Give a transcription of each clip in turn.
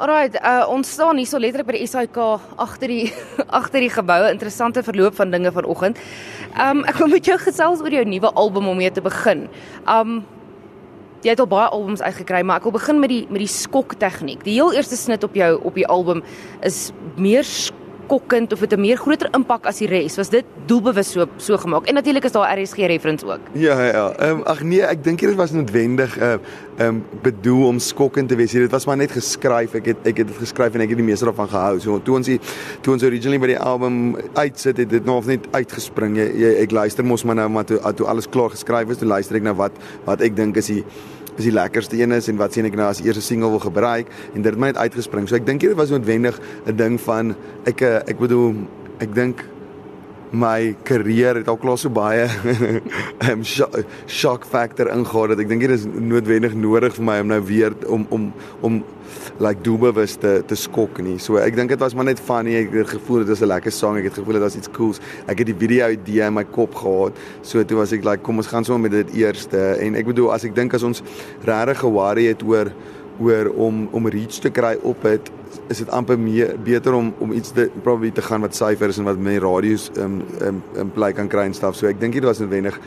Alrite, uh, ons staan hier so letterlik by die SAK agter die agter die geboue. Interessante verloop van dinge vanoggend. Um ek wil met jou gesels oor jou nuwe album om mee te begin. Um jy het al baie albums uitgekry, maar ek wil begin met die met die skok tegniek. Die heel eerste snit op jou op die album is meer skokkend of het 'n meer groter impak as die res? Was dit doelbewus so so gemaak? En natuurlik is daar RSG reference ook. Ja ja. Ehm um, ag nee, ek dink dit was noodwendig uh ehm um, bedoel om skokkend te wees. Dit was maar net geskryf. Ek het ek het dit geskryf en ek het die meeste daarvan gehou. So toe ons die toe ons originally by die album uitsit het dit nog net uitgespring. Jy, jy ek luister mos maar nou maar toe, toe alles klaar geskryf is, toe luister ek na wat wat ek dink is die is die lekkerste een is en wat sien ek nou as eerste single wil gebruik en dit het my net uitgespring. So ek dink dit was noodwendig 'n ding van ek eh, ek bedoel ek dink my karier het al klaar so baie um, shock factor ingegaan dat ek dink dit is noodwendig nodig vir my om nou weer om om om like doelbewus te te skok nie. So ek dink dit was maar net funny. Ek het gevoel dit is 'n lekker sang. Ek het gevoel dit was iets cools. Ek het die video idee in my kop gehad. So toe was ek like kom ons gaan sommer met dit eerste en ek bedoel as ek dink as ons regtig ge-worry het oor oor om om reach te kry op dit is dit amper meer beter om om iets te probably te gaan wat syfers en wat met radio's um um in plek kan kry en stuff. So ek dink dit was noodwendig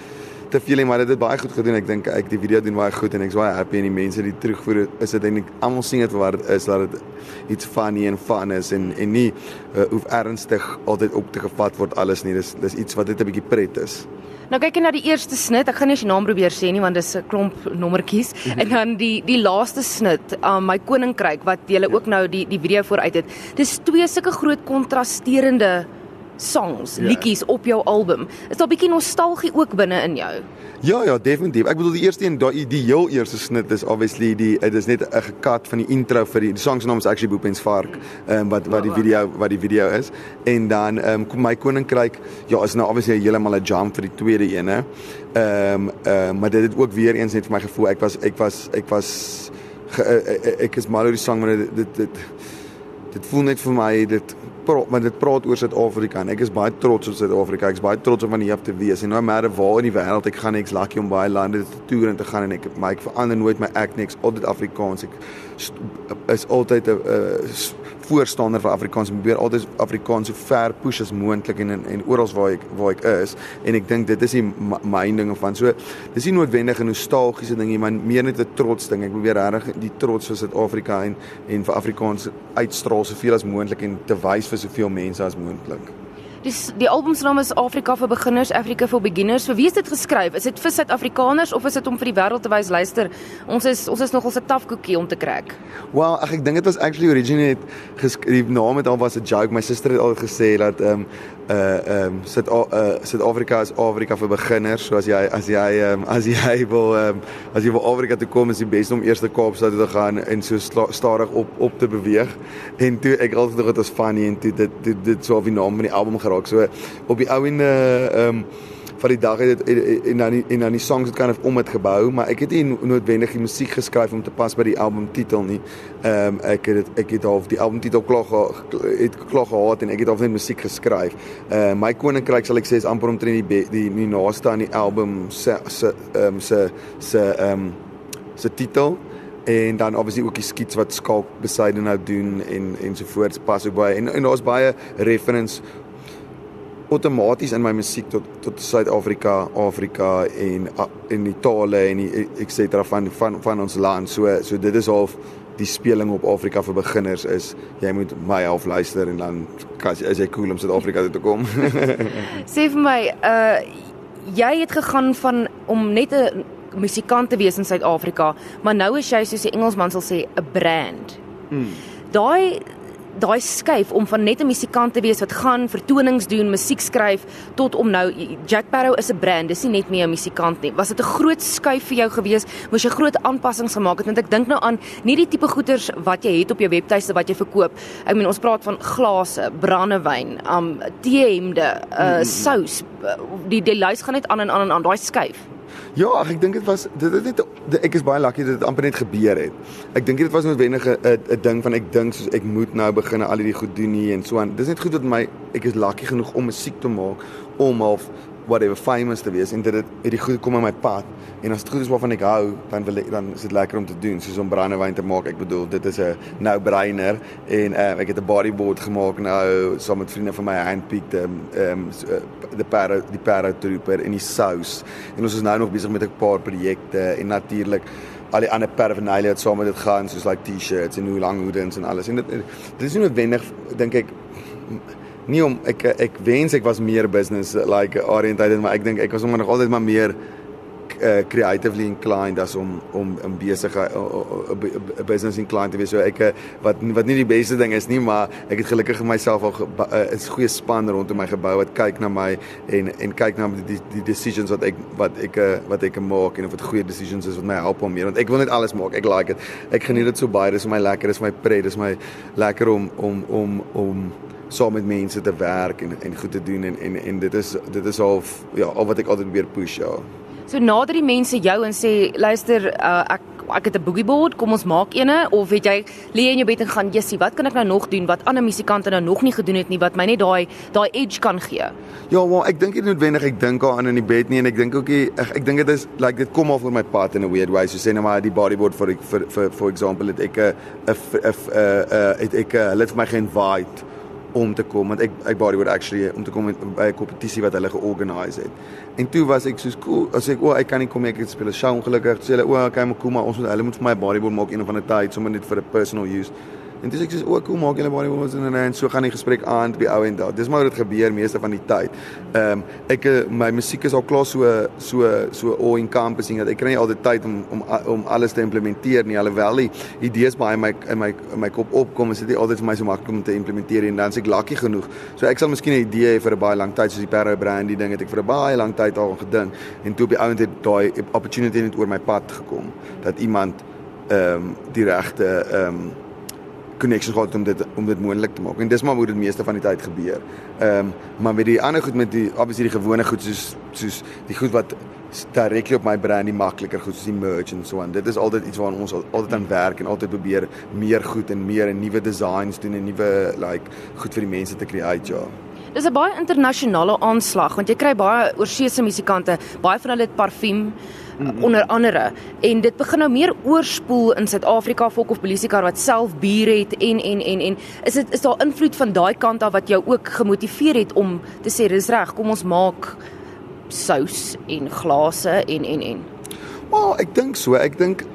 te veel nie, maar dit het baie goed gedoen. Ek dink ek die video doen baie goed en ek's baie happy en die mense die terugvoer is dit eintlik almal sien dit vir wat dit is dat dit iets funny en fun is en en nie uh, hoef ernstig altyd op te gevat word alles nie. Dis dis iets wat net 'n bietjie pret is. Nou kyk jy na die eerste snit. Ek gaan nie sy naam probeer sê nie want dis 'n klomp nommertjies. Mm -hmm. En dan die die laaste snit, um, my koninkryk wat jy ja. ook nou die die video vooruit het. Dis twee sulke groot kontrasterende songs, ja. liedjies op jou album. Is daar 'n bietjie nostalgie ook binne in jou? Ja ja, definitief. Ek bedoel die eerste een, daai die heel eerste snit is obviously die dit is net 'n gekat van die intro vir die, die song se naam is actually Boepens Vark, ehm um, wat wat die video wat die video is. En dan ehm um, kom my koninkryk, ja, is nou obviously heeltemal 'n jump vir die tweede een hè. Ehm um, ehm uh, maar dit het ook weer eens net vir my gevoel ek was ek was ek was ge, ek, ek is mal oor die song maar dit dit dit, dit voel net vir my dit praat maar dit praat oor Suid-Afrika en ek is baie trots op Suid-Afrika. Ek is baie trots om van hier af te wees. En nou maar waar in die wêreld ek gaan ek's lucky om baie lande te toer en te gaan en ek maar ek verander nooit my act niks altyd Afrikaans. Ek is altyd 'n uh, voorstander vir Afrikaans. Ek probeer altyd Afrikaans so ver push as moontlik en en, en oral waar ek waar ek is en ek dink dit is die my dinge van. So dis nie noodwendig 'n nostalgiese ding nie, maar meer net 'n trots ding. Ek probeer regtig die trots vir Suid-Afrika en en vir Afrikaans uitstraal soveel as moontlik en te wys vir soveel mense as moontlik. Die die album se naam is Afrika vir beginners, Africa for beginners. Vir wie is dit geskryf? Is dit vir Suid-Afrikaners of is dit om vir die wêreld te wys luister? Ons is ons is nog ons 'n taaf koekie om te krak. Well, ag ek dink dit was actually originally. Die naam het al was 'n joke. My suster het al gesê dat ehm um, uh ehm um, Suid uh, Suid-Afrika is Afrika vir beginners. So as jy as jy ehm um, as jy wil ehm um, as jy wil Afrika toe kom is die beste om eers te Kaapstad toe te gaan en so stadig op op te beweeg. En toe ek altyd dink dit was funny en toe dit dit dit so op die naam van die album geraak. So op die ou en ehm um, van die dag het dit en dan die, en dan die songs het kind of om dit gebou, maar ek het nie noodwendig die musiek geskryf om te pas by die album titel nie. Ehm um, ek het dit ek het half die album titel klaar het klaar gehad en ek het half net musiek geskryf. Ehm uh, my koninkryk sal ek sê is amper omtrent die die, die naaste aan die album se se ehm se se ehm um, se titel en dan obviously ook die skiets wat Skalk beside nou doen en ensovoorts pas ook baie en en daar's baie reference outomaties in my musiek tot tot Suid-Afrika, Afrika en en die tale en die etc van van van ons land. So so dit is half die speling op Afrika vir beginners is jy moet my half luister en dan kas is jy cool om Suid-Afrika toe te kom. Sê vir my, uh jy het gegaan van om net 'n musikant te wees in Suid-Afrika, maar nou is jy soos die Engelsman sal sê 'n brand. Mm. Daai daai skuif om van net 'n musikant te wees wat gaan vertonings doen, musiek skryf tot om nou Jack Barrow is 'n brand, dis nie net meer 'n musikant nie. Was dit 'n groot skuif vir jou gewees? Moes jy groot aanpassings gemaak het? Want ek dink nou aan nie die tipe goeders wat jy het op jou webtuiste wat jy verkoop. Ek meen ons praat van glase, brandewyn, um teehemde, uh sous. Die die lys gaan net aan en aan en aan daai skuif. Ja, ach, ek dink dit was dit het net ek is baie lucky dat dit amper net gebeur het. Ek dink dit was noodwendig 'n ding van ek dink soos ek moet nou begin al hierdie goed doen nie en so aan. Dis net goed dat my ek is lucky genoeg om musiek te maak om half whatever famous te wees en dit het hierdie goed kom in my pad. En as dit goed is waarvan ek hou dan wil ek dan is dit lekker om te doen soos om brandewyn te maak. Ek bedoel dit is 'n nou brainer en uh, ek het 'n bodyboard gemaak nou saam met vriende van my handpicked ehm um, die para die para trooper en die sous. En ons is nou nog besig met 'n paar projekte en natuurlik al die ander paraphernalia wat saam met dit gaan soos like T-shirts en hoe lang hoedens en alles. En dit dit is nie noodwendig dink ek nie om ek ek wens ek was meer business like oriented maar ek dink ek was nog altyd maar meer uh, creatively inclined as om om 'n besige 'n business inclined te wees. So ek eh, wat wat nie die beste ding is nie, maar ek het gelukkig myself al 'n uh, goeie span rondom my gebou wat kyk na my en en kyk na die die decisions wat ek wat ek eh, wat ek maak en of dit goeie decisions is wat my help om meer want ek wil net alles maak. Ek like dit. Ek geniet dit so baie. Dit is my lekker. Dit is my pret. Dit is my lekker om om om om saam met mense te werk en en goed te doen en en en dit is dit is al ja al wat ek altyd weer push ja. So nader die mense jou en sê luister uh, ek ek het 'n boogie board, kom ons maak eene of weet jy lê in jou bed en gaan jessie, wat kan ek nou nog doen wat ander musikante nou nog nie gedoen het nie wat my net daai daai edge kan gee. Ja, maar ek dink nie noodwendig ek dink aan in die bed nie en ek dink ook ek ek dink dit is like dit kom af oor my pad in a weird way. So sê nou maar die bodyboard vir vir vir for example het ek 'n 'n 'n het ek hulle het my ge-invite om te kom want ek ek bodyboard actually om te kom by 'n kompetisie wat hulle georganiseer het. En toe was ek soos cool, as ek o, oh, ek kan nie kom ek het speel 'n show ongelukkig. Sê hulle o, oh, okay, maar kom maar ons moet hulle moet vir my bodyboard maak een of ander tyd sommer net vir 'n personal use. En dis ek sê ook hoe maak julle baie ons en en so gaan die gesprek aan by ou en daar. Dis maar hoe dit gebeur meeste van die tyd. Ehm um, ek eh, my musiek is al klaar so so so all encompassing dat ek kry nie altyd tyd om om om alles te implementeer nie. Alhoewel die idees baie in my in my in my kop opkom, is dit nie altyd vir my so maklik om te implementeer en dan is ek lucky genoeg. So ek sal miskien 'n idee hê vir 'n baie lang tyd soos die Perro brand die ding het ek vir 'n baie lang tyd al gedink en toe op die ouend het daai opportunity net oor my pad gekom dat iemand ehm um, die regte ehm um, connections gehad om dit om dit moontlik te maak. En dis maar hoe dit meeste van die tyd gebeur. Ehm um, maar met die ander goed met die obviously die gewone goed soos soos die goed wat direklik op my brand nie makliker goed soos die merch en so aan. Dit is altyd iets waaraan ons altyd aan werk en altyd probeer meer goed en meer en nuwe designs doen en nuwe like goed vir die mense te create ja. Dis 'n baie internasionale aanslag want jy kry baie oorsese musikante, baie van hulle het parfuum mm-hmm. onder andere. En dit begin nou meer oorspoel in Suid-Afrika volk of polisiekar wat self bier het en en en en. Is dit is daar invloed van daai kant af wat jou ook gemotiveer het om te sê dis reg kom ons maak sous en glase en en en? Maar ek dink so. Ek dink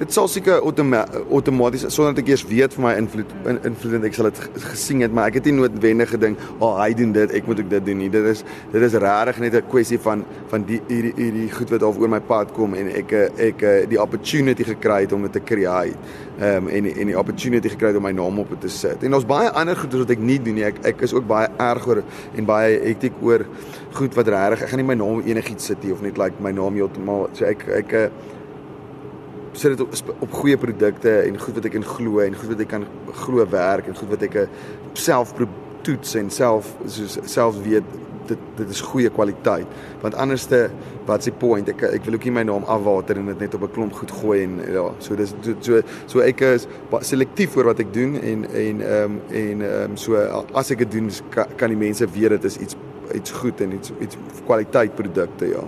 dit sal seker outomaties sonder dat ek eers weet van my invloed invloed ek sal dit gesien het maar ek het nie noodwendig gedink o oh, hy doen dit ek moet ook dit doen nie. Dit is dit is regtig net 'n kwessie van van die hierdie hierdie goed wat oor my pad kom en ek ek die opportunity gekry het om dit te create um, en en die opportunity gekry het om my naam op dit te sit. En daar's baie ander goed wat ek nie doen nie. Ek ek is ook baie erg oor en baie hektiek oor goed wat regtig ek gaan nie my naam enigiets sit nie of net like my naam heeltemal so ek ek, ek sit dit op, op goeie produkte en goed wat ek in glo en goed wat ek kan glo werk en goed wat ek eh, self toets en self soos self weet dit dit is goeie kwaliteit. Want anderste wat's die point? Ek ek wil ook nie my naam afwater en dit net op 'n klomp goed gooi en ja so dis so so ek is selektief oor wat ek doen en en ehm um, en ehm um, so as ek dit doen kan, kan die mense weet dit is iets iets goed en iets iets kwaliteit produkte ja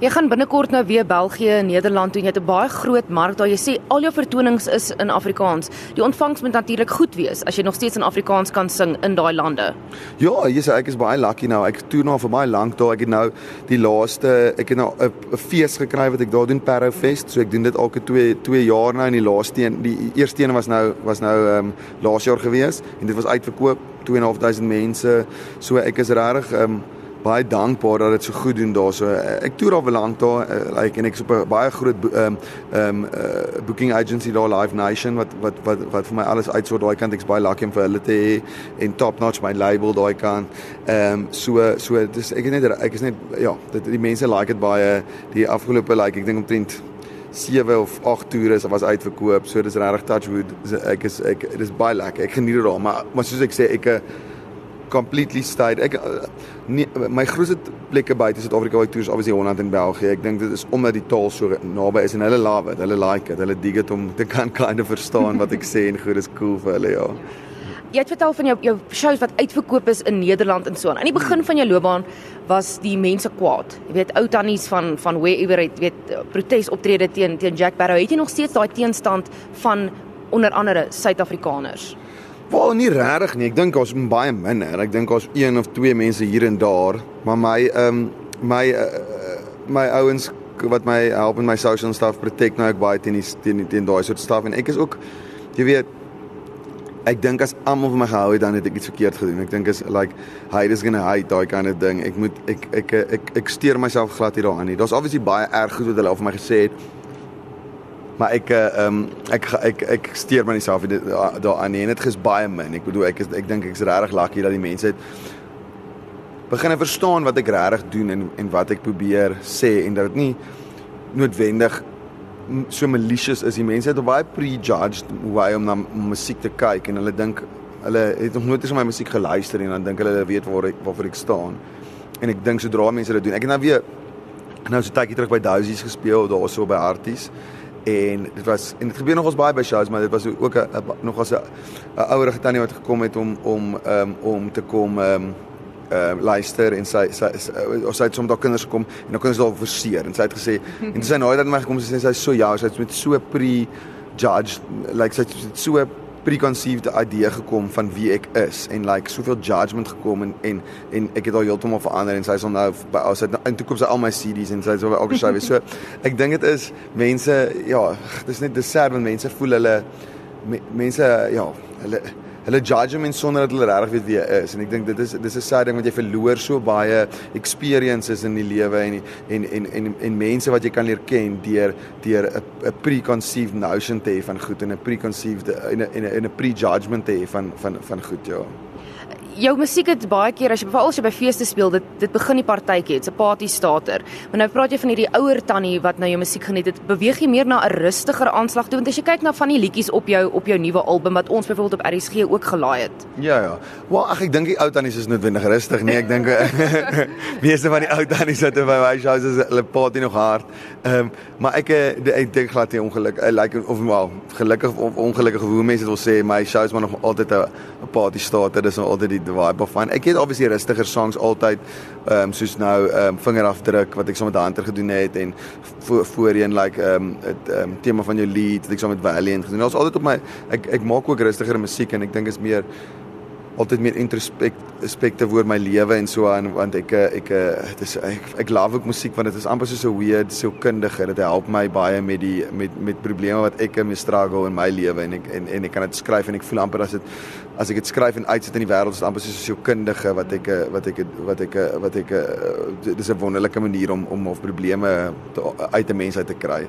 Jy gaan binnekort nou weer België en Nederland toe. Jy het 'n baie groot mark daar. Jy sê al jou vertonings is in Afrikaans. Die ontvangs moet natuurlik goed wees as jy nog steeds in Afrikaans kan sing in daai lande. Ja, jy sê ek is baie lucky nou. Ek toer nou vir baie lank daar. Ek het nou die laaste ek het nou 'n fees gekry wat ek daar doen Perro Fest. So ek doen dit elke 2 2 jaar nou en die laaste een, die eerste een was nou was nou ehm um, laas jaar gewees en dit was uitverkoop 2.500 mense. So ek is regtig ehm um, baie dankbaar dat dit so goed doen daarso. Ek toer al lank daar, uh, like en ek is op 'n baie groot ehm ehm uh, booking agency daar Live Nation wat wat wat wat vir my alles uitsort daai kant ek's baie lucky om vir hulle te hê en top notch my label daai kant. Ehm um, so so dis ek is net ek is net ja, dit die mense like dit baie die afgelope like ek dink omtrent 7 of 8 toere is was uitverkoop. So dis regtig touchwood. Ek is ek dis baie lekker. Ek geniet dit daar, maar maar soos ek sê ek 'n completely stayed. Ek uh, nie, my grootste plekke buite Suid-Afrika waar ek toer is obviously Holland en België. Ek dink dit is omdat die taal so naby is en hulle love it. Hulle like it. Hulle dig dit om te kan kind of verstaan wat ek sê en goed is cool vir hulle ja. jy het vertel van jou jou shows wat uitverkoop is in Nederland en so aan. Aan die begin van jou loopbaan was die mense kwaad. Jy weet ou tannies van van wherever het weet protesoptrede teen teen Jack Barrow. Het jy nog steeds daai teenstand van onder andere Suid-Afrikaners? Wel nie regtig nie. Ek dink ons is baie minder. Ek dink ons een of twee mense hier en daar, maar my ehm um, my uh, my ouens wat my help in my social stuff protect nou ek baie teen die teen teen daai soort stuff en ek is ook jy weet ek dink as almal vir my gehou het dan het ek iets verkeerd gedoen. Ek dink is like hate is going to hate daai kind of ding. Ek moet ek ek ek ek, ek steur myself glad hier daaraan nie. Daar's obviously baie erg goed wat hulle al vir my gesê het. Maar ek ehm um, ek ek ek steur myself daaraan nie en dit is baie min. Ek bedoel ek is ek dink ek's regtig lucky dat die mense het begin verstaan wat ek regtig doen en en wat ek probeer sê en dat dit nie noodwendig so malicious is. Die mense het baie prejudged hoe hy om na musiek te kyk en hulle dink hulle het nog nooit eens my musiek geluister en dan dink hulle hulle weet waar ek waarvoor ek staan. En ek dink sodra mense dit doen. Ek het nou weer nou so tydjie terug by Dousies gespeel daarso by Arties en dit was en dit gebeur nog ons baie by shows maar dit was ook 'n nog as 'n ouerige tannie wat gekom het om om um, om te kom um, uh luister en sy sy of sy het soms daar kinders gekom en dan kinders daar verseer en sy het gesê en sy nou het my gekom sê sy so ja sy het met so pre judge like sy het so preconceived idee gekom van wie ek is en like soveel judgement gekom en en en ek het al heeltemal verander en sy is nou by sy het in toekoms al my CD's en sy is by elke show weer so ek dink dit is mense ja dis net dis sad want mense voel hulle me, mense ja hulle hulle judge hom sonder dat hulle regtig weet wie hy is. En ek dink dit is dis 'n sad ding want jy verloor so baie experiences in die lewe en en en en en mense wat jy kan leer ken deur deur 'n 'n preconceived notion te hê van goed en 'n preconceived en 'n en 'n prejudgment te hê van van van goed ja jou musiek het baie keer as jy veral as jy by feeste speel, dit dit begin die partytjie, dit's 'n party starter. Maar nou praat jy van hierdie ouer tannie wat nou jou musiek geniet het. Beweeg jy meer na 'n rustiger aanslag toe want as jy kyk na van die liedjies op jou op jou nuwe album wat ons byvoorbeeld op RSG ook gelaai het. Ja ja. Wel ag ek dink die ou tannies is noodwendig rustig nie. Ek dink meeste van die ou tannies wat by my shows is hulle party nog hard. Ehm um, maar ek eh, ek dink glad nie ongeluk. I like of wel gelukkig of ongelukkig hoe mense dit wil sê my shows maar nog altyd 'n party starter. Dit is nog altyd die vibe of van. Ek het obviously rustiger songs altyd ehm um, soos nou ehm um, vingerafdruk wat ek saam so met Hunter gedoen het en voor, voorheen like ehm um, het ehm um, tema van jou lied wat ek saam so met Valiant gedoen. Daar's altyd op my ek ek maak ook rustiger musiek en ek dink is meer altyd meer introspektief oor my lewe en so aan want ek ek dit is ek ek love ook musiek want dit is amper soos 'n weird sielkundige dit help my baie met die met met probleme wat ek mee struggle in my lewe en ek en en ek kan dit skryf en ek voel amper as dit as ek dit skryf en uitsit in die wêreld is amper soos 'n sielkundige wat ek wat ek wat ek wat ek dis 'n wonderlike manier om om of probleme te, uit 'n mens uit te kry.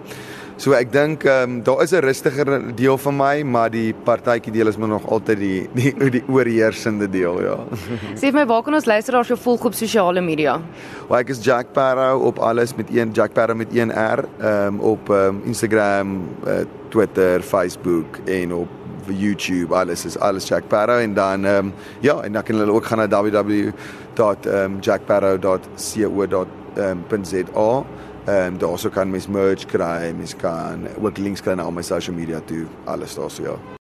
So ek dink ehm um, daar is 'n rustiger deel van my, maar die partytjie deel is maar nog altyd die die die oorheersende deel, ja. Sê vir my waar kan ons luisteraars jou volg op sosiale media? Well, ek is Jack Barrow op alles met een Jack Barrow met een R, ehm um, op um, Instagram, uh, Twitter, Facebook en op YouTube. Alles is alles Jack Barrow en dan ehm um, ja en dan kan hulle ook gaan na www.jackbarrow.co.za Ehm um, daarso kan mens merch kry, mens kan ook links kry na al my social media toe, alles daarso ja.